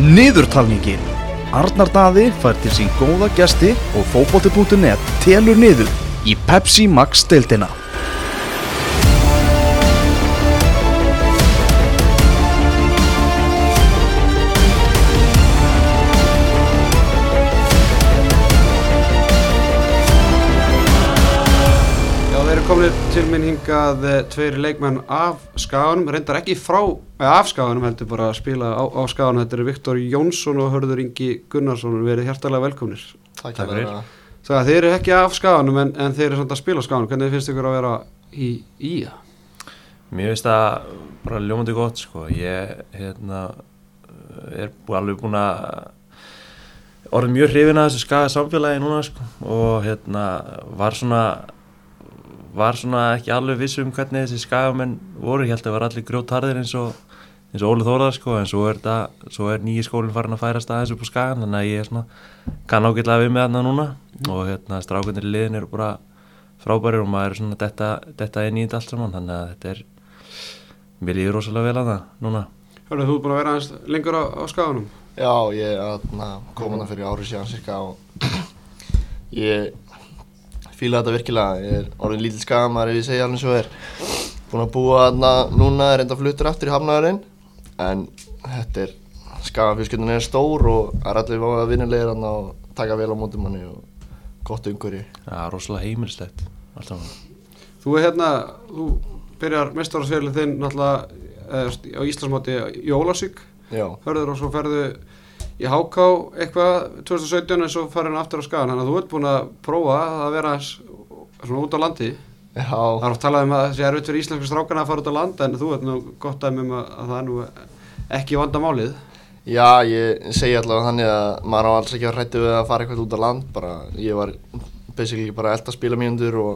Niðurtalningin Arnar Daði fær til sín góða gesti og fótbolti.net telur niður í Pepsi Max deildina. Komin til minn hingað eh, tveir leikmenn af skaganum, reyndar ekki frá, eða af skaganum heldur bara að spila á, á skaganum. Þetta eru Viktor Jónsson og Hörður Ingi Gunnarsson, verið hjertalega velkomnir. Takk Takk fyrir. Það að þeir eru ekki af skaganum en, en þeir eru samt að spila á skaganum. Hvernig finnst ykkur að vera í ía? Mér finnst það bara ljómandi gott sko. Ég hérna, er alveg búin að orðið mjög hrifin að þessu skaga samfélagi núna sko. og hérna, var svona var svona ekki alveg viss um hvernig þessi skagamenn voru, ég held að það var allir grjótharðir eins og eins og Óli Þórðar sko, en svo er, þetta, svo er nýji skólinn farin að færa staðins upp á skagan þannig að ég er svona, kann ágætlega við með þarna núna. Og hérna strákundir í liðin eru bara frábærir og maður er svona detta, detta inn í þetta allt saman þannig að þetta er mér líður rosalega vel að það núna. Hörður, þú er búin að vera aðeins lengur á, á skaganum. Já, ég er kom hana fyrir ári síðan cirka og ég fíla þetta virkilega. Ég er orðin lítill skagamar ef ég segja alveg svo er. Búin að búa þarna núna, er enda fluttur aftur í hafnaðurinn en þetta er, skagafjölskyldun er stór og það er allir váða vinnilegir þarna og taka vel á mótum manni og gott umhverju. Já, rosalega heimilislegt allt saman Þú er hérna, þú byrjar mestararseglið þinn náttúrulega á Íslandsmáti í Ólasík. Já, Hörður og svo ferðu í HK eitthvað 2017 en svo farin aftur á skagan þannig að þú ert búin að prófa að vera svona út á landi. Já, það er oft talað um að það sé erfitt fyrir íslensku strákana að fara út á land en þú ert nú gott um að, að það er nú ekki vandamálið. Já, ég segi allavega þannig að maður á alls ekki að hrætti við að fara eitthvað út á land. Bara, ég var basically bara elda spila mínundur og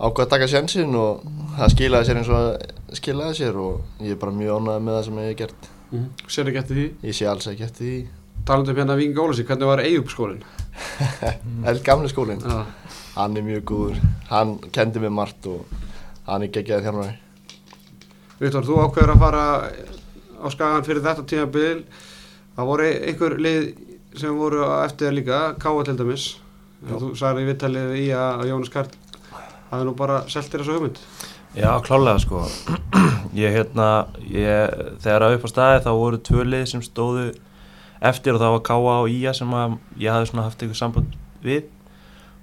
ákvað að taka sjansinn og það skilaði sér eins og skilaði sér og ég er bara mjög ánægð með það sem ég hef gert sér ekki eftir því? Ég sé alls ekki eftir því. Talandi um hérna Víking Ólasík, hvernig var Eyjup skólinn? El gamli skólinn, Já. hann er mjög góður. Hann kendi mér margt og hann er geggjaði þjálfari. Viktor, þú ákveður að fara á skagan fyrir þetta tímabil. Það voru einhver lið sem voru eftir líka, Káa til dæmis. Þú sagði í vittalið í að Jónas Karl hafði nú bara seltir þessu hugmynd Já, klálega sko. Ég hérna ég, þegar að upp á staði þá voru tvö lið sem stóðu eftir og það var Káa og Ía sem að ég hafði svona haft eitthvað samband við.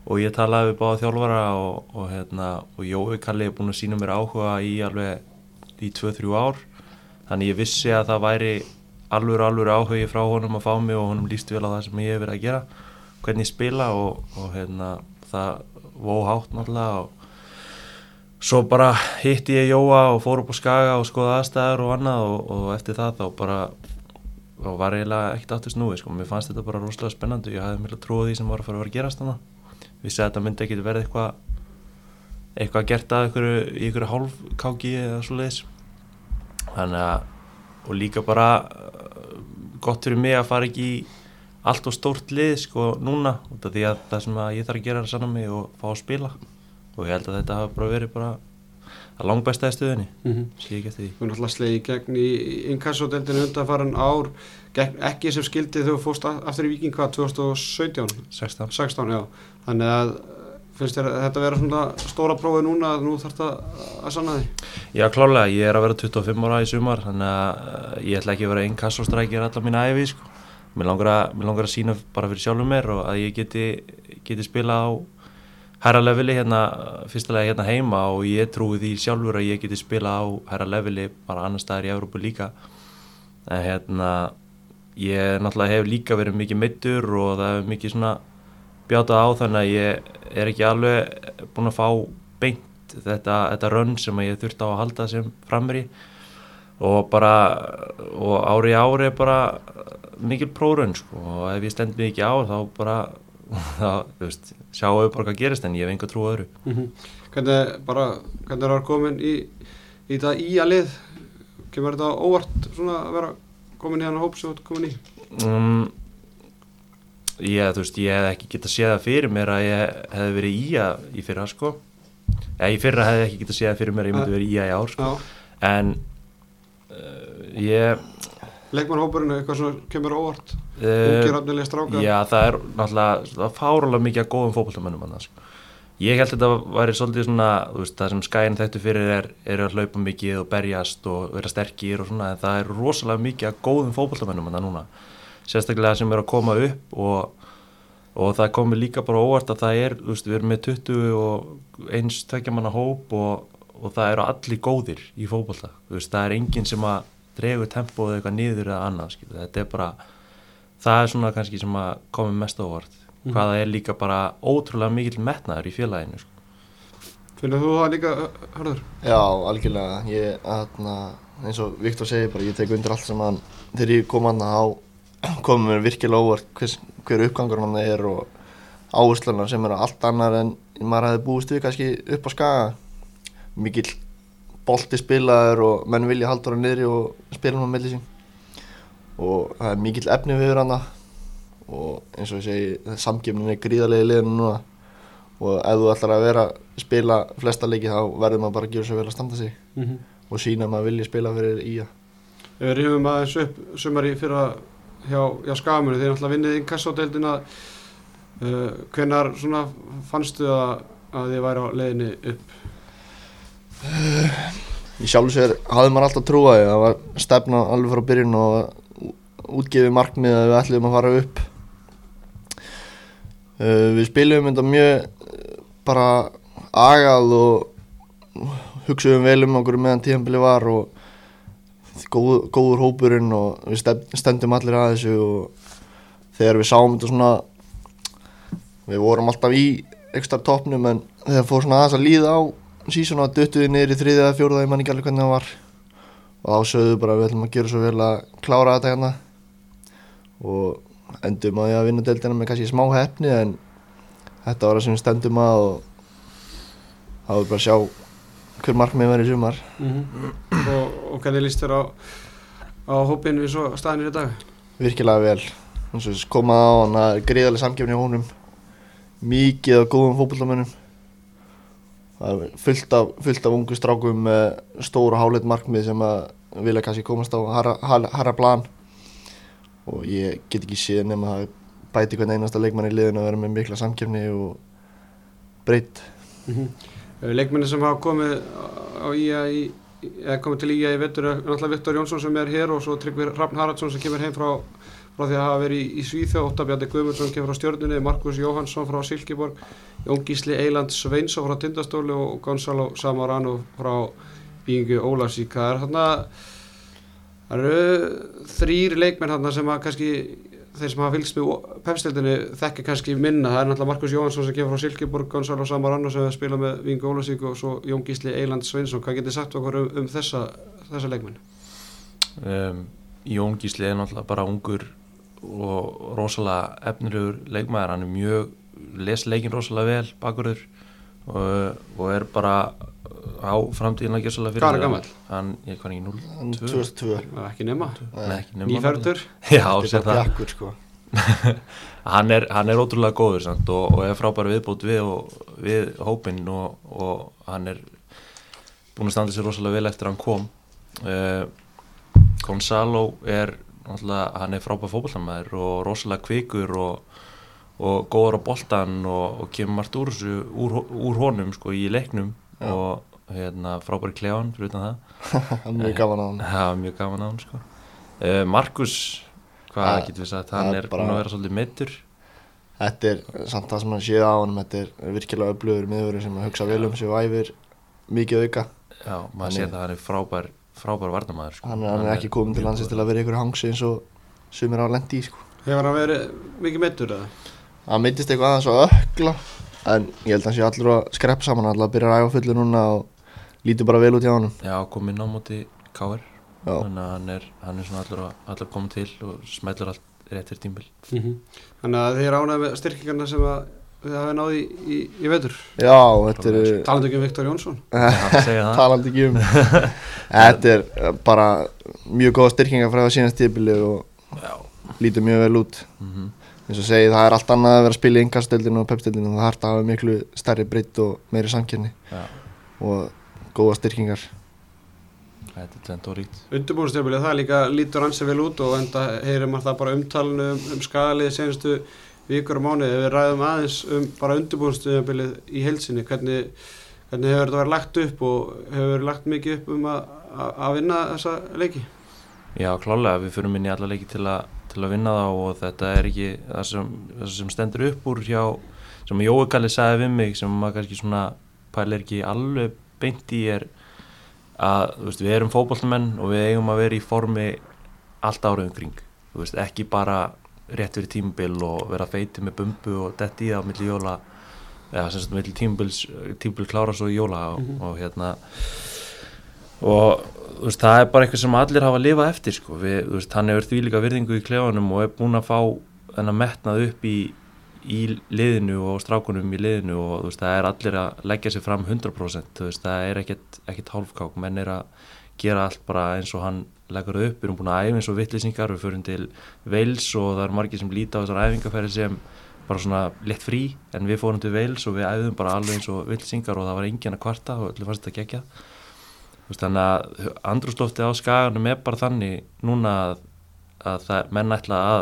Og ég talaði við báða þjálfara og, og hérna og Jói Kalli er búin að sína mér áhuga í alveg í 2-3 ár. Þannig ég vissi að það væri alveg alveg áhugi frá honum að fá mig og honum líst vel á það sem ég hef verið að gera. Hvernig ég spila og, og hérna það vó hátt náttúrulega og Svo bara hitti ég Jóa og fór upp á Skaga og skoða aðstæður og annað og, og eftir það þá bara þá var eiginlega ekkert aftur snúið sko. Mér fannst þetta bara rosalega spennandi. Ég hafði mjög trúið því sem var að fara að vera að gerast þannig. Vissi að þetta myndi ekkert verið eitthvað eitthvað gert að ykkur, í ykkur hálfkáki eða svo leiðis. Þannig að og líka bara uh, gott fyrir mig að fara ekki í allt og stórt lið sko núna því að það sem að ég þarf að gera er að sanna mig og fá að spila og ég held að þetta hafa bara verið bara að langbæsta í stöðinni mm -hmm. sé ekki eftir því. Þú náttúrulega slegið í gegn í inkassodeldinu undanfarin ár gegn, ekki sem skildi þegar þú fórst a- aftur í Viking hvað, 2017 16 16, já, þannig að uh, finnst þér að þetta vera svona stóra prófið núna að nú þarf þetta að sanna því Já klálega, ég er að vera 25 ára í sumar þannig að uh, ég ætla ekki að vera einn kassostrækir allar mín æfi sko. mér, langar að, mér langar að sína bara fyrir sjálfum mér og að ég geti, geti spila á herra leveli hérna fyrstulega hérna heima og ég trúi því sjálfur að ég geti spila á herra leveli bara annar staðar í Európu líka. En hérna ég náttúrulega hef líka verið mikið meittur og það hefur mikið svona bjátað á þannig að ég er ekki alveg búin að fá beint þetta, þetta rönn sem ég þurfti á að halda sem framri og bara og ári ári bara mikil prórönn sko. Og ef ég stend ekki á þá bara þá, þú veist, sjáum við bara hvað gerist en ég hef enga trú á öðru. Mm Hvernig bara, hvernig er það komin í, í þetta í að lið? Kemur þetta óvart svona að vera komin í hann hóp sem þú ert komin í? Um, ég, þú veist, ég hef ekki getað séð það fyrir mér að ég hefði verið í að í fyrra sko. Eða í fyrra hefði ég ekki getað séð það fyrir mér að ég myndi verið í að í ár sko. Já, en uh, ég leikmannhópurinn eitthvað svona kemur óvart Eh, ungir afnilega strákar Já, það er náttúrulega það fárulega mikið af góðum fótboltamönnum annars. Ég held þetta væri svolítið svona, veist, það sem skæin þetta fyrir er, er að hlaupa mikið og berjast og vera sterkir og svona, en það er rosalega mikið af góðum fótboltamönnum annars núna. Sérstaklega sem er að koma upp og, og það komið líka bara óvart að það er, veist, við erum með 20 og eins tveggjamanna hóp og, og það eru allir góðir í veist, það er enginn sem að dregur tempóið eitthvað niður eða annað, skil. Þetta er bara, það er svona kannski sem að komi mest á óvart Mhm. hvaða er líka bara ótrúlega mikill metnaður í félaginu sko. finnir þú það líka, hörður? Já, algjörlega. Ég, aðna, eins og Viktor segir bara, ég tek undir allt sem hann, þegar ég kom hann þá komum mér virkilega óvart hvers, hver uppgangur hann er og áherslunar sem eru allt annar en maður hefði búist við kannski upp á skaga. Mikill bolti spilaður og menn vilja halda hann niðri og spila hann á melli sín. Og það er mikill efni við hann og eins og ég segi, samgefnin er gríðarlega í liðinu núna og ef þú ætlar að vera spila flesta leiki þá verður maður bara að gera svo vel að standa sig Mm -hmm. og sína að maður vilja spila fyrir ía Ef við rifum aðeins upp sumari fyrir hjá, hjá skamunni, þeir náttúrulega vinnið inkassodeildina uh, hvenar svona fannstu að, að þið væri á leiðinni upp? Í sjálf og sér hafði maður alltaf trúaði það var stefna alveg frá byrjun og útgefið markmið að við ætlum að fara upp. Uh, Við spilum þetta mjög uh, bara agað og hugsaðum vel um okkur meðan tíðanbili var og góð, góður hópurinn og við stendum allir að þessu og þegar við sáum þetta svona við vorum alltaf í ekstra toppnum en þegar fór svona aðeins að líða á sísona að duttuði niður í þriðið eða fjóruða ég man ekki alveg hvernig það var. Og þá sögðu bara við ætlum að gera svo vel að klára þetta hérna. Og endum að ég að vinna deildina með kannski smá hefni en þetta var það sem við stendum að og það var bara að sjá hver markmið í sumar. Og, og hvernig líst þér á, á hópin við svo staðinir í dag? virkilega vel. Og komað á hann að greiðarlega samgefni á honum. Mikið af góðum fótbollamönnum það er fullt af, fullt af ungu strákum með stóra háleit markmið sem að vilja kannski komast á harra, harra, harra plan. Og ég get ekki séð nema að bæti hvern einasta leikmann í liðinu að vera með mikla samkefni og breytt. Mm Leikmenni sem hafa komið á IA í, eða komið til IA í vettur er náttúrulega Viktor Jónsson sem er hér og svo Tryggvi Rafn Haraldsson sem kemur heim frá, frá því að hafa verið í, í Svíþjóð, Óttabjandi Guðmundsson kemur frá Stjörnunni, Markus Jóhansson frá Silkeborg, Jón Gísli Eiland Sveinsson frá Tindastóli og Gonzalo Samarano frá Bíingu Ólasík. Það er hérna, það eru þrýr leikmenn hérna sem að kannski þeir sem hafa fylgst með pepstildinni þekkja kannski minna, það er náttúrulega Markus Jóhansson sem kemur frá Silkeborg, Gonzalo Samarano sem spila með Vingu Ólasík og svo Jón Gísli Eiland Sveinsson, hvað getið sagt okkur um, um þessa, þessa leikmenn? um, Jón Gísli er náttúrulega bara ungur og rosalega efnilegur leikmaður, hann er mjög les leikin rosalega vel bakurður og, og er bara á framtíðin að gera svolítið fyrir Hvað er gamall? Hann, ég er ekki 0 Hann 2002 Það er ekki nema, Nei, ekki nema nýferður Já, er það. bjakkur sko. Hann er, hann er ótrúlega góður samt, og, og er frábæri viðbót við, og, við hópinn og, og hann er búin að standa sér rosalega vel eftir að hann kom. Uh, Gonzalo er hann er frábæri fótbollamæður og rosalega kvikur og, og góður á boltan og, og kemur margt úr, þessu, úr, úr honum sko, í leiknum Já. og hérna, frábæri klefan fyrir utan það. Hann mjög gaman á hann var mjög gaman á hann sko. uh, Markus hvað getur við sagt, hann er bara- búin að vera svolítið meittur Þetta er samt það sem hann séð á hann þetta er virkilega öflugur miðurinn sem að hugsa vel um sig og æfir mikið auka. Já, maður Hann það að hann er frábær, frábær varnamæður sko. hann hann er ekki komin til landsins til að vera ykkur hangsi eins og sumir á lendi í sko. Hefur hann verið mikið meittur eða? hann myndist eitthvað aðeins að ökla en ég held að hann sé allur að skrepp saman alltaf að byrja að æfa fullu núna og lítur bara vel út hjá hann Já, kom inn á móti K.R. Þannig að hann er, hann er svona allur að, allur að koma til og smellur allt réttir tímbil Þannig að þið er ánægð með styrkingarna sem að þið hafið náði í, í, í vetur. Já þetta er Talandi ekki um Viktor Jónsson. Það segja það. talandi ekki um. Þetta er bara mjög góða styrkingar frá það síðan stíðbili og Já, lítur mjög vel út. Mm eins og segi það er allt annað að vera að spila í yngastöldinu og pepstöldinu það þarf að hafa miklu stærri breytt og meiri samkynni já, og góða styrkingar. Þetta er tvent og ríkt Undirbúinstjöfbilið, það líka lítur ansið vel út og enda heyrir maður það bara umtalinu um, um skagalið senastu vikur og mánuði. Ef við ræðum aðeins um bara undirbúinstjöfbilið í heilsinni, hvernig, hvernig hefur þetta verið lagt upp og hefur verið lagt mikið upp um að, að, að vinna þessa leiki? Já, klálega, við fyrum inn í alla leiki til, a, til að vinna þá og þetta er ekki það sem, það sem stendur upp úr hjá, sem Jói Galli sagði við mig sem maður kannski svona pælir ekki alveg beint í er að veist, við erum fókbaltamenn og við eigum að vera í formi allt árið umkring, veist, ekki bara rétt fyrir tímubil og vera feiti með bumbu og detti í það á milli jóla eða sem sagt milli tímubil klára svo í jóla og, Mhm. og hérna og þú veist, það er bara eitthvað sem allir hafa að lifa eftir sko. við, veist, hann hefur því líka virðingu í klefanum og er búin að fá þennan metnað upp í, í liðinu og strákunum í liðinu og veist, það er allir að leggja sér fram 100% þú veist, það er ekkert hálfkák menn er að gera allt bara eins og hann leggur það upp, við erum búin að æfa eins og vittlýsingar við förum til Veils og það er margir sem líta á þessar æfingarferði sem bara svona létt frí en við fórum til Veils og við æfðum bara alveg eins og vittlýsingar og það var engin að kvarta og allir fannst þetta gegja þannig að andrúslofti á skaganum er bara þannig núna að, að það, menn ætla að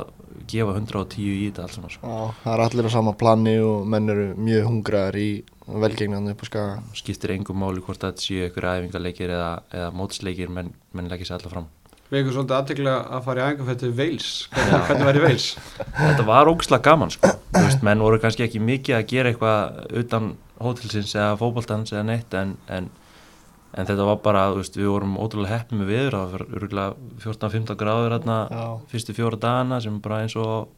gefa 110 í þetta alls saman sko. Já, það er allir á sama plani og menn eru mjög hungraðar í velgengnan upp á skaga. skiptir engum máli hvort það séu ykkur æfingarleikir eða, eða mótsleikir menn, menn leggja sér alla fram Við erum svolítið aðtekla að fara í ængafættu Veils. Hvernig, hvernig væri Veils? þetta var ógislega gaman sko. Þú veist, menn voru kannski ekki mikið að gera eitthvað utan hótelsins eða fótboltans eða neitt en, en, en þetta var bara, þú veist, við vorum ótrúlega heppið með viður, það var örgulega 14-15 gráður hérna fyrstu fjóra dagana sem bara eins og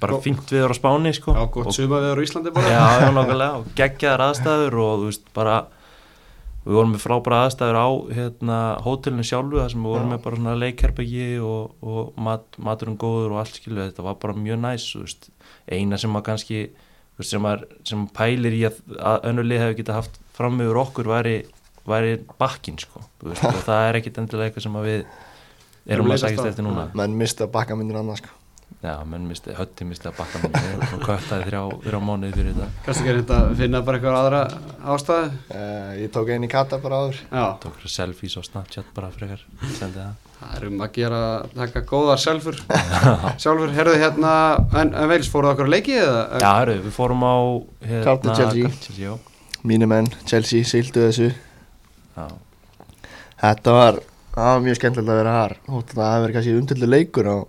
bara fínt viður á Spáni sko. Já, gott suma við á Íslandi bara. Já, já, nákvæmlega og geggjaðar aðstæður og þú veist, bara við vorum með frábæra aðstæður á hérna, hótelinu sjálfu þar sem við vorum Já. með bara svona leikherbyggi og, og mat, maturinn góður og allt skilu þetta var bara mjög næs, þú veist eina sem maður kannski, þú veist, sem maður sem pælir í að, að önnulið hefur getað haft fram yfir okkur væri væri bakkin, sko, þú veist og það er ekkit endilega eitthvað sem að við erum að sækist eftir núna Menn mista bakkamyndir annars sko. Já, menn misti, hötti misti að bakka minn og köttaði þrjá, þrjá mánuði fyrir þetta Kannski ekki þetta að finna bara eitthvað aðra ástæðu? Uh, ég tók einn í kata bara áður. Já, tók fyrir selfies á Snapchat bara frekar sendi það það er um að gera, taka góðar sjálfur. sjálfur, herðu hérna, en, en Veils, fóruð okkur að leiki eða? Já, hörru, við fórum á hérna, Cardiff Chelsea. Cardiff Chelsea, já. Mínu menn, Chelsea, sildu þessu. Já, Þetta var, það var mjög skemmtilegt að vera þar. Að það hefði verið kannski umtildu leikur og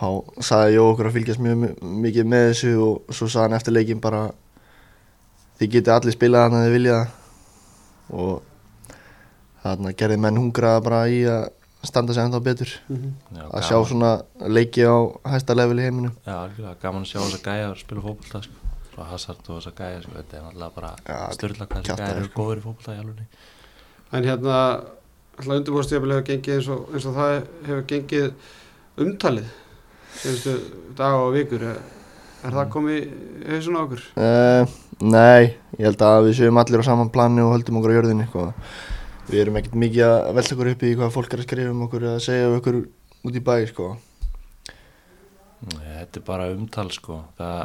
þá sagði Jó okkur að fylgjast mjög mi- mikið með þessu og svo sagði hann eftir leikin bara þið getið allir spilað þannig að þið vilja og þarna gerði menn hungraða bara í að standa sig ennþá betur Mhm. já, að sjá svona leiki á hæsta level í heiminum Já, algjörlega, gaman að sjá þessa gæja að spila fótbolta sko. Svo Hazard og þessa gæja sko. þetta er náttúrulega bara Já, styrla hvað þessa kjaftaði, gæja eru sko. góður í fótbolta í alveg En hérna, alltaf undirbúinstjöfbil hefur gengið eins og, eins og það hefur gengið umtalið senstu daga og vikur. Er, er það komið í hausun á okkur? uh, Nei, ég held að við séum allir á saman plani og höldum okkur á jörðinni sko. við erum ekkert mikið að velta okkur upp í hvað fólk er að skrifa um okkur eða að segja um okkur út í bæ sko. Nei, Þetta er bara umtal sko það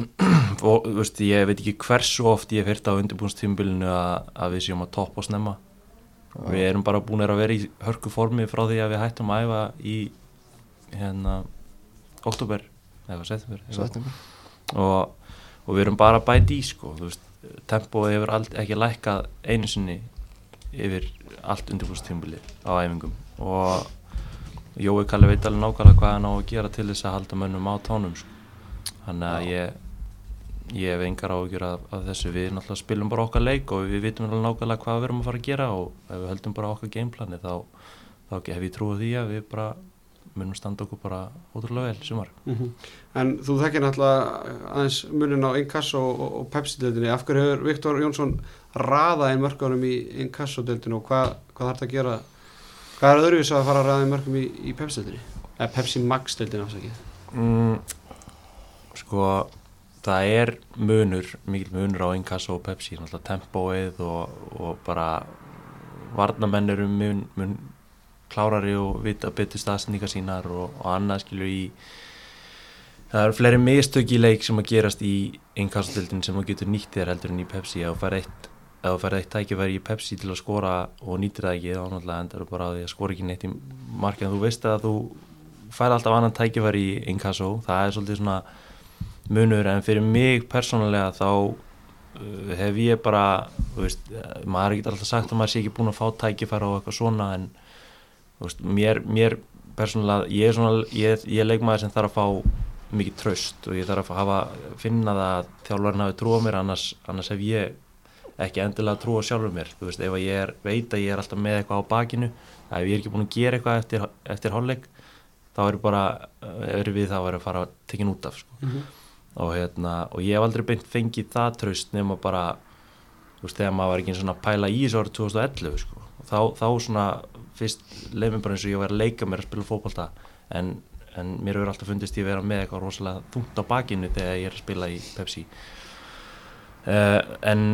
og veist, ég veit ekki hversu oft ég hef hýrt á undirbúnstímbilinu að, við séum að toppa og snemma. Við erum bara búin að vera í hörku formi frá því að við hættum að æfa í hérna oktober eða september Svo þetta er og, og við erum bara að bæta í sko, tempóið hefur ald, ekki lækkað einu sinni yfir allt undirbúrstímbili á æfingum. Og Jói Kalli veit alveg nákvæmlega hvað hann á að gera til þess að halda mönnum á tánum sko. þannig að ég ég hef engar áhugjur af, af þessu við náttúrulega spilum bara okkar leik og við vitum alveg nákvæmlega hvað við erum að fara að gera og ef við höldum bara okkar gameplani þá, þá hef ég trúið því að við bara munum standa okkur bara ótrúlega vel sumar En þú þekkir náttúrulega aðeins munin á Inkasso og, og Pepsi-deildinni. Af hverju hefur Viktor Jónsson raðað inn mörkunum í Inkasso-deildinu og hvað, hvað þarf þetta að gera? Hvað er öðruvis að fara að raða inn mörkum í, í Pepsi-deildinni? Eða Pepsi Max-deildinni afsakið. Mm, sko, það er munur, mikil munur á Inkasso og Pepsi, náttúrulega tempóið og, og bara varnamenn eru mun, mun klárari og vita betur staðsendingar sínar og, og annað skilur í það eru fleiri mistök í leik sem að gerast í Inkasso-dildin sem að getur nýtt þér heldur en í Pepsi. Að þú fær eitt ef þú ferði eitt tækifæri í Pepsi til að skora og nýtir það ekki þá náttúrulega endar þú bara á því að skora ekki neitt í markið. En þú veist að þú fær alltaf annan tækifæri í Inkasso. Það er svolítið svona munur en fyrir mig persónulega þá uh, hef ég bara veist, maður er ekki alltaf sagt að maður sé ekki búin að fá tækifæri og eitthvað svona en veist, mér, mér persónulega, ég er svona ég, ég er leikmaður sem þarf að fá mikið tröst og ég þarf að hafa, finna það að þjálfarinn hafi trúa mér annars, annars hef ég ekki endilega trúa sjálfur mér þú veist, ef að ég er, veit að ég er alltaf með eitthvað á bakinu að ef ég er ekki búin að gera eitthvað eftir, eftir hálfleik þá er bara, er við það að vera að fara tekin út af sko. Og, hérna, og ég hef aldrei beint fengið það tröst nema bara þú veist, þegar maður var ekki svona pæla í þessu árið 2011 sko. þá, þá svona fyrst leið mér bara eins og ég var að leika mér að spila fókbalta en, en mér hefur alltaf fundist ég að vera með eitthvað rosalega þungt á bakinu þegar ég er að spila í Pepsi uh, en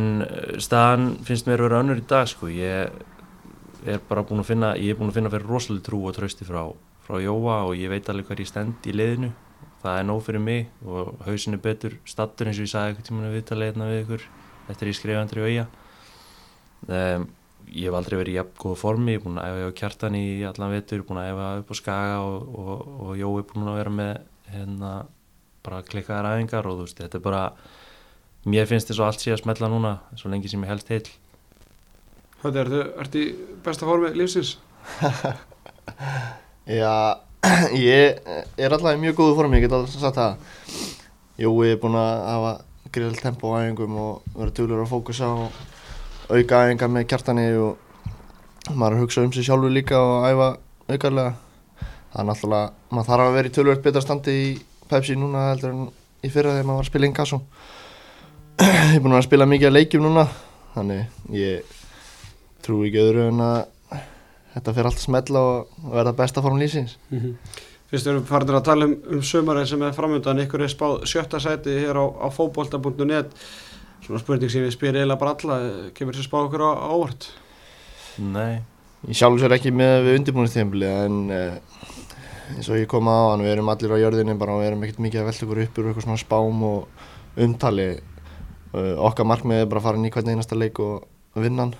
staðan finnst mér að vera önnur í dag sko. ég er bara búin að finna ég er búin að finna fyrir rosalega trú og trösti frá, frá Jóa og ég veit alveg hvað ég stend í liðinu það er nóg fyrir mig og hausin er betur stattur eins og ég sagði eitthvað tíma við tala hérna við ykkur eftir ég skrifandri og eiga um, ég hef aldrei verið í jafn góða formi, ég er búin að æfa á kjartan í allan vetur, búin að æfa upp á skaga og, og, og Jói er búin að vera með hérna bara klikkaðar æfingar og þú veist, þetta er bara mér finnst þess að allt sé að smetla núna svo lengi sem ég held heil Hvað er þetta, ertu í besta formi lífsins? Já, ég er alltaf í mjög góðu formi, ég get alltaf sagt það. Jói er búinn að hafa grill tempo á æfingum og vera duglur að fókusa á auka æfingar með kjartani og maður að hugsa um sig sjálfur líka og æfa aukarlega. Það er náttúrulega, maður þarf að vera í tölvöld betra standi í Pepsi núna heldur en í fyrra þegar maður var að spila Inkasso. Ég er búinn að spila mikið að leikjum núna, þannig ég trú ekki öðru en að þetta fyrir allt að smetla og verða besta form lífsins. Fyrst við erum farin að tala um, um sömarið sem er framöndan, ykkur er spáð sjötta sæti hér á, á fókbólta.net svona spurning sem við spyrir eiginlega bara alla, kemur þessi spáð okkur á á óvart? Nei, Ég sjálfur sér ekki með við undirbúinistempli en uh, eins og ég kom á hann, við erum allir á jörðinni bara og við erum ekkert mikið að velta okkur upp úr eitthvað svona spám og umtali. Uh, okkar markmið er bara að fara inn í hvern einasta leik og vinna hann.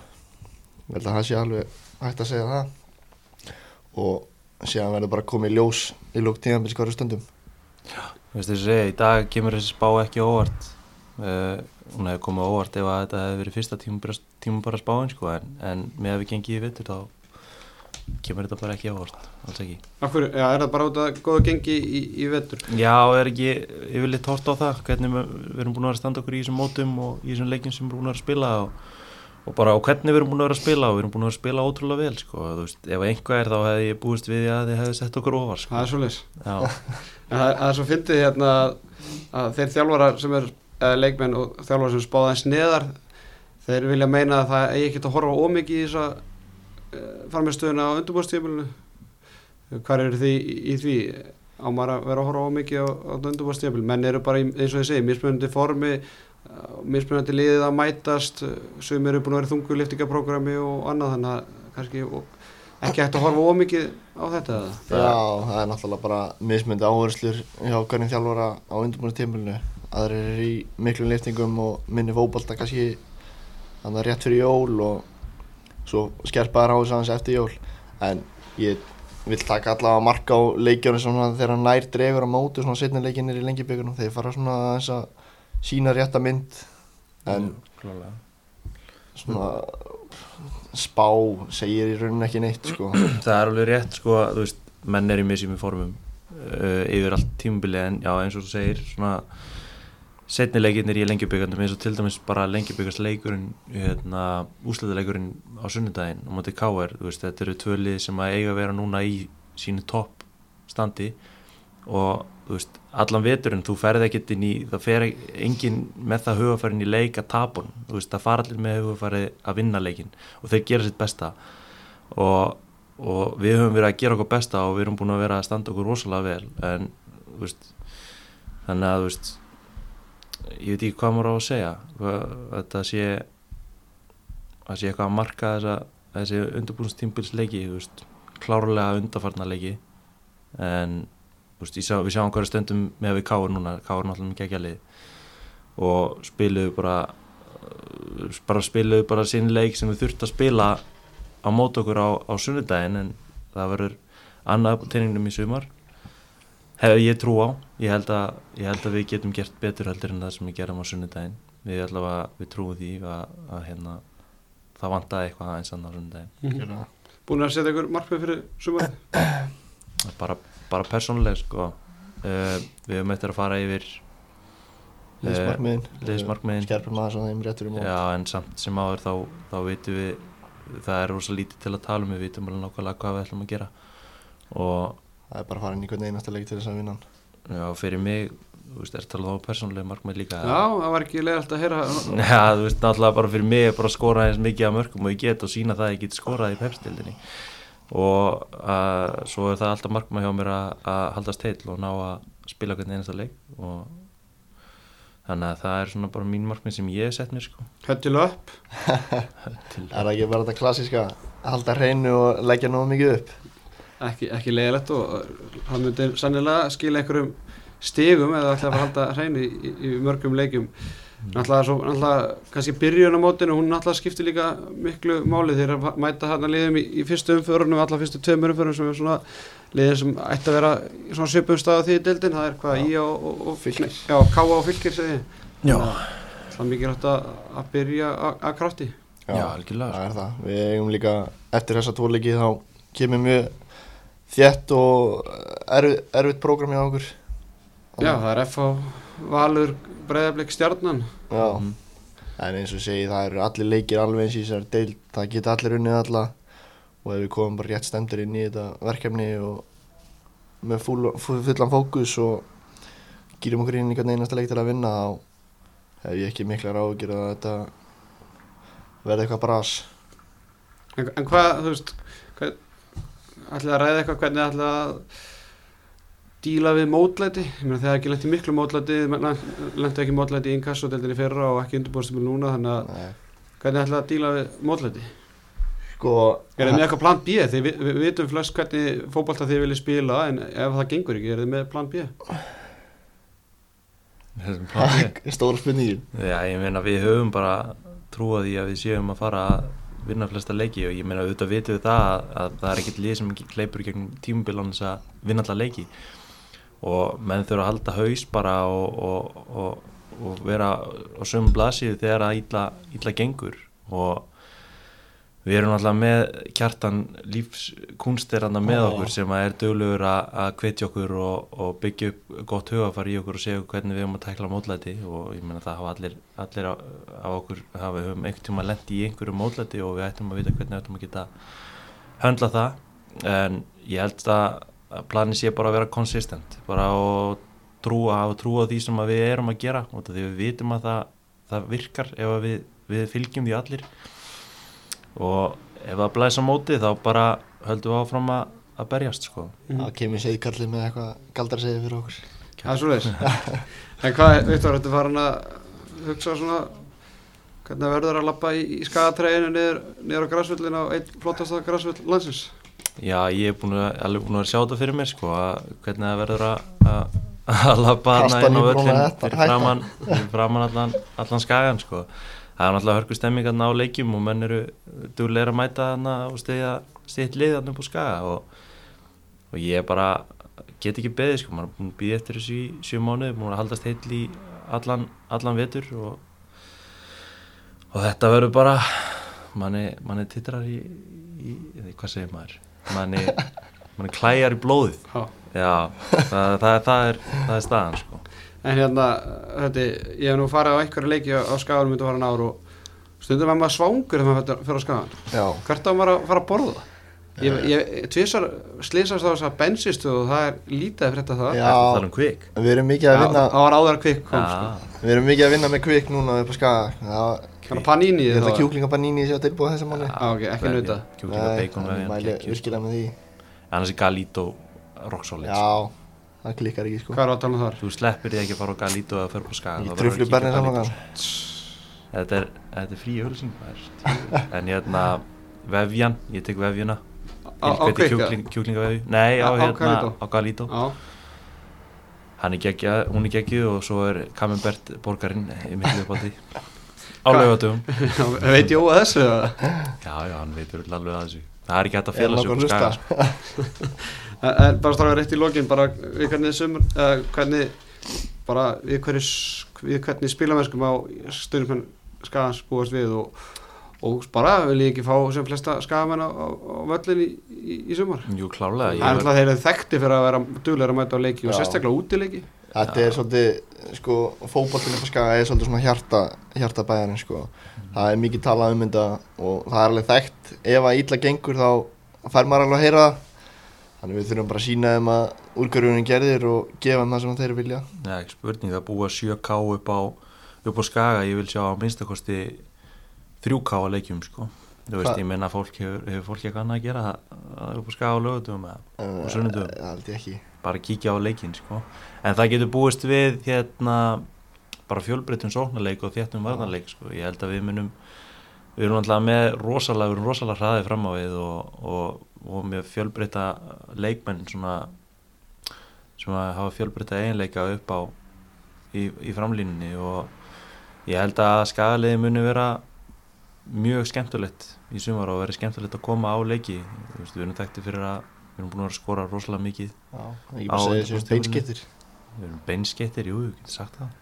Ég held að það sé alveg hægt að segja það og síðan verður bara komið ljós í lók tíðanbils hverju stundum. þú veist þess að segja, í dag kemur þessi spá ekki óvart uh, hún hefði komið óvart ef að þetta hefði verið fyrsta tíma bara spáin sko, en, en með að við gengið í vittur þá kemur þetta bara ekki á óvart alls ekki. Akkur, já, er það bara út að góða gengi í, í vetur? Já, er ekki yfirleitt hort á það hvernig við, erum búin að vera að standa okkur í þessum mótum og í þessum leikjum sem við erum búin að spila og, og bara á hvernig við erum búin að vera að spila og við erum búin að vera að spila ótrúlega vel sko. veist, ef einhvað er þá hefði ég búist við því að þið hefði sett okkur ofar sko. Það er svo leys. Það, er svo fyndið hérna að þeir þjálfarar sem er eða leikmenn og þjálfarar sem spáða eins neðar þeir vilja meina að það eigi ekki að horfa ómikið í þessa uh, farmestöðuna á undurbúrstífilinu Hvar eru þið í, því? Á maður að vera að horfa ómikið á, á undurbúrstífil menn eru bara í, eins og ég segi, mismunandi formi mismunandi liðið að mætast sem eru búin að vera þungu liftingaprógrami og annað þannig að kannski ekki hægt að horfa ómikið á þetta? Já, það er náttúrulega bara mismyndi áherslur hjá hvernig þjálfara á undirbúinistempilinu. Aðrir eru í miklum liftingum og minni fókbalta kannski þannig að rétt fyrir jól og svo skerpaðar á þess aðeins eftir jól. En ég vil taka allavega marka á leikjónu þegar hann nær dregur á mótu svona setni leikinnir í lengjabökunum þegar fara svona aðeins að sína rétta mynd en klálega svona spá segir í rauninni ekki neitt sko. það er alveg rétt sko að veist, menn er í misjum í formum uh, yfir allt tímubili en já eins og þú segir svona setni leikirnir í lengjubyggandum eins og til dæmis bara lengjubygast leikurinn hérna, úsleitaleikurinn á sunnudaginn á móti K.R. þetta eru tvölið sem að eiga að vera núna í sínu topp standi og veist, allan veturinn þú ferð ekkert inn í, það fer engin með það hugafærin í leik að tapa hún þú veist, það fara allir með hugafæri að vinna leikin og þeir gera sitt besta. Og, og við höfum verið að gera okkur besta og við erum búin að vera að standa okkur rosalega vel en þú veist þannig að þú veist ég veit ekki hvað maður á að segja. Þetta sé að sé eitthvað að marka þessa þessi undirbúinstímbilsleiki þú veist, klárlega undarfarna leiki en veist, sá, við sjáum hverju stöndum með við Káur núna, Káur náttúrulega mikið ekki að lið. Og spiluðu bara uh, bara spiluðu bara sinn leik sem við þurftum að spila á mót okkur á, á sunnudaginn en það verður annað á teiningnum í sumar. Hef ég trú á. Ég held, að, ég held að við getum gert betur heldur en það sem við gerum á sunnudaginn. Við allavega, við trúum því að, að hérna, það vantaði eitthvað aðeins á sunnudaginn. Gjörðu það. Búin að setja ykkur markmið fyrir sumarið? Það er bara, bara persónuleg sko. Uh, við höfum eftir að fara yfir Liðsmarkmiðin. liðsmarkmiðin. Skerpum maður svona þeim réttur í mót. Já, en samt sem áður þá, þá vitum við, það er rosa lítið til að tala um, við vitum alveg nákvæmlega hvað við ætlum að gera. Og Það er bara að fara inn í hvern einasta leik til þess að vinna já, fyrir mig, þú veist, er talað á persónulega markmið líka Já, það var ekki leiðalt að heyra Já, þú veist, náttúrulega bara fyrir mig er bara að skora eins mikið af mörgum og ég get og sína það að ég get skorað í pepstildinni og uh, svo er það alltaf markmið hjá mér að, að haldast heil og ná að spila hvern einasta leik og þannig að það er svona bara mín markmið sem ég hef sett mér sko. Höttil upp Er það ekki bara þetta klassíska að halda hreinu og leggja nógu mikið upp? Ekki, ekki leiðilegt og hann myndi sannilega skila einhverjum stigum eða ætla að að halda hreinu í, í, mörgum leikjum náttúrulega, svo, náttúrulega kannski byrjun á mótinu hún náttúrulega skiptir líka miklu máli þegar mæta hann að liðum í, í fyrstu umförunum allar fyrstu tveimur umförunum sem er svona liðin sem ætti að vera í svona svipum stað á því deildin, það er hvað í og, og, og Fylkir. já, káa og fylgir segi. Já, það er mikið hægt að, að byrja að að krafti. Já, algjörlega, Það er það. Við eigum líka eftir þessa tvoleiki þá kemur mjög þétt og erfið, erfitt prógram hjá okkur. Já, það er FH Valur Breiðablik Stjarnan. Já. Mhm. En eins og segi það eru allir leikir alveg eins í þessari deild. Það geta allir unnið alla. Og ef við komum bara rétt stemdur inn í þetta verkefni og með full, full, fullan fókus og gýrum okkur inn í einasta leik til að vinna þá hef ég ekki mikla ráðgjör að þetta verði eitthvað bras. En, en hvað, þú veist, hvað, ætlaði að ræða eitthvað? Hvernig ætlaði að díla við mótlæti? Ég meina þegar ekki lent í miklu mótlæti, lenti ekki mótlæti í inkassodeldinni fyrra og ekki undirbúrstumil núna, þannig að Nei. hvernig ætlaði að díla við mótlæti? Sko Er þið með eitthvað plan B? Þið við, við vitum flest hvernig fótbolta þið viljið spila, en ef það gengur ekki, er þið með plan B? Planið. Stóra spurningin Já, ég meina við höfum bara trúað því að við séum að fara að vinna flesta leiki og ég meina auðvitað vitum við það að, að það er ekkert lið sem ekki kleipur gegn tímubilunum þess að vinna alla leiki og menn þurfa að halda haus bara og, og, og, og vera á sömum blasíðu þegar að illa, illa gengur. Og við erum alltaf með kjartan lífskunsteraðna með okkur sem er döglegur að, hvetja okkur og, og byggja upp gott hugafar í okkur og segja hvernig við höfum að tækla mótlæti. Og ég meina það hafa allir, allir á okkur hafa höfum einhvern tíma lendi í einhverju mótlæti og við ættum að vita hvernig við ættum að geta höndla það. En ég held að að planið sé bara að vera konsistent bara að trúa og trúa því sem að við erum að gera og því við vitum að það, það virkar ef að við, við fylgjum því allir og ef það blæsa móti þá bara höldum við áfram að, að berjast sko. Það kemur segðkallið með eitthvað galdar segið fyrir okkur Það er svo leiðis. en hvað, Viktor, þetta farin að hugsa svona hvernig það verður að lappa í, í skagatræðinu niður, niður á græsvöllin á einn flottasta græsvöll landsins? Já, ég er að, alveg búin að sjá þetta fyrir mér sko, að, hvernig það verður að, að, að lappa hana inn á völlin fyrir framann, fyrir framann allan, allan skagan sko. Það er náttúrulega hörku stemming þarna á leikjum og menn eru dugleir að mæta þarna og stiðja stiðt lið þarna upp á skaga og, og ég bara get ekki beðið sko, maður er búin að býða eftir þessu í sjö mánuði, búin að haldast heill í allan, allan vetur og, og þetta verður bara manni, manni titrar í, í, í hvað segir maður manni, manni klæjar í blóðið Já. já, það, það, það, er, það er staðan sko. En hérna, þetta, ég hef nú farið á einhverju leiki á, á skaganum myndi að fara náru og stundum er maður svangur þegar maður fer á skagan. Já, Hvert á maður að fara að borða? Ég, ég tvisar slýsast á þess að bensistu og það er lítið að frétta það. Já. Ertu að tala um kvik við erum mikið að vinna Það var áður að kvikk kom, sko. já, Við erum mikið að vinna með kvikk núna upp á skaga Var panini Ég að það. kjúklingabaníni sé að tilbúa þessa mánu Já, ok, ekki nauta. kjúklinga bacon Nei, veginn, mæli sko. virkilega með því annars er Galito rock solid sko. Já, það klikkar ekki sko Hvað er að tala um þar? þú sleppir því ekki að fara á Galito að kíkja á berni Galito, saman sko. þetta er, þetta er frí ölsing en hérna vefjan, ég tek vefjuna Á- á kjúklingavefju nei, á, Á- á hérna, á Galito Já, hann er geggjað, hún er geggjuð og svo er Camembert borgarinn í miklu upp á því á laugatum veit Jóa þessu? Já, já, hann veitur alveg að þessu Það er ekki hægt að að skaga hlusta? sko. En- bara stráka rétt í lokin bara við hvernig sumur uh, hvernig bara við hvernig, við hvernig spilamennskum á stundum skagans búast við og, og bara vil ég ekki fá sem flesta skagamenn á, á, á völlin í, í, í sumar Jú, klálega Það er alltaf þeir eru þekkti fyrir að vera dugleira að mæta á leiki og Já. sérstaklega útileiki Þetta er svolítið, sko, fótbollinu på skaga er svolítið svona hjarta, hjarta bæjarinn, sko. Það er mikið talað um þetta og það er alveg þekkt. Ef að illa gengur þá fær maður alveg að heyra það. Þannig við þurfum bara að sína þeim að úrgörjunum gerðir og gefa þeim það sem þeir vilja. Nei, ekki spurning að búa 7K upp á, upp á skaga Ég vil sjá á minnstakosti 3K að leikjum sko. Þú veist, Hva- ég menna fólk hefur, hefur fólk eitthvað annað að gera það, það upp á skaga á lögutum Og sunnudögum. Bara kíkja á leikinn sko. en það getur búist við hérna bara fjölbreyttum sóknarleik og þéttum varnarleik sko. ég held að við munum við erum alltaf með rosalega, rosalega hraðið fram á við og, og, og með fjölbreyta leikmenn svona sem að hafa fjölbreyta eiginleika upp á í, í framlínunni og ég held að skagaliði muni vera mjög skemmtilegt í sumar og verið skemmtilegt að koma á leiki við erum þekkti fyrir að við erum búin að skora rosalega mikið Já, Á bara undirbúningstímabilinu. þessu beinskittir. Við erum beinskettir, jú, við getum sagt það.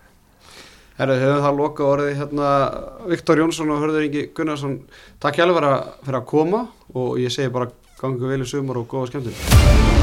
Herru, höfum það loka orðið hérna Viktor Jónsson og Hörður Ingi Gunnarsson takk hjálfur fyrir að, koma og ég segi bara gangu vel í sumar og góða skemmtun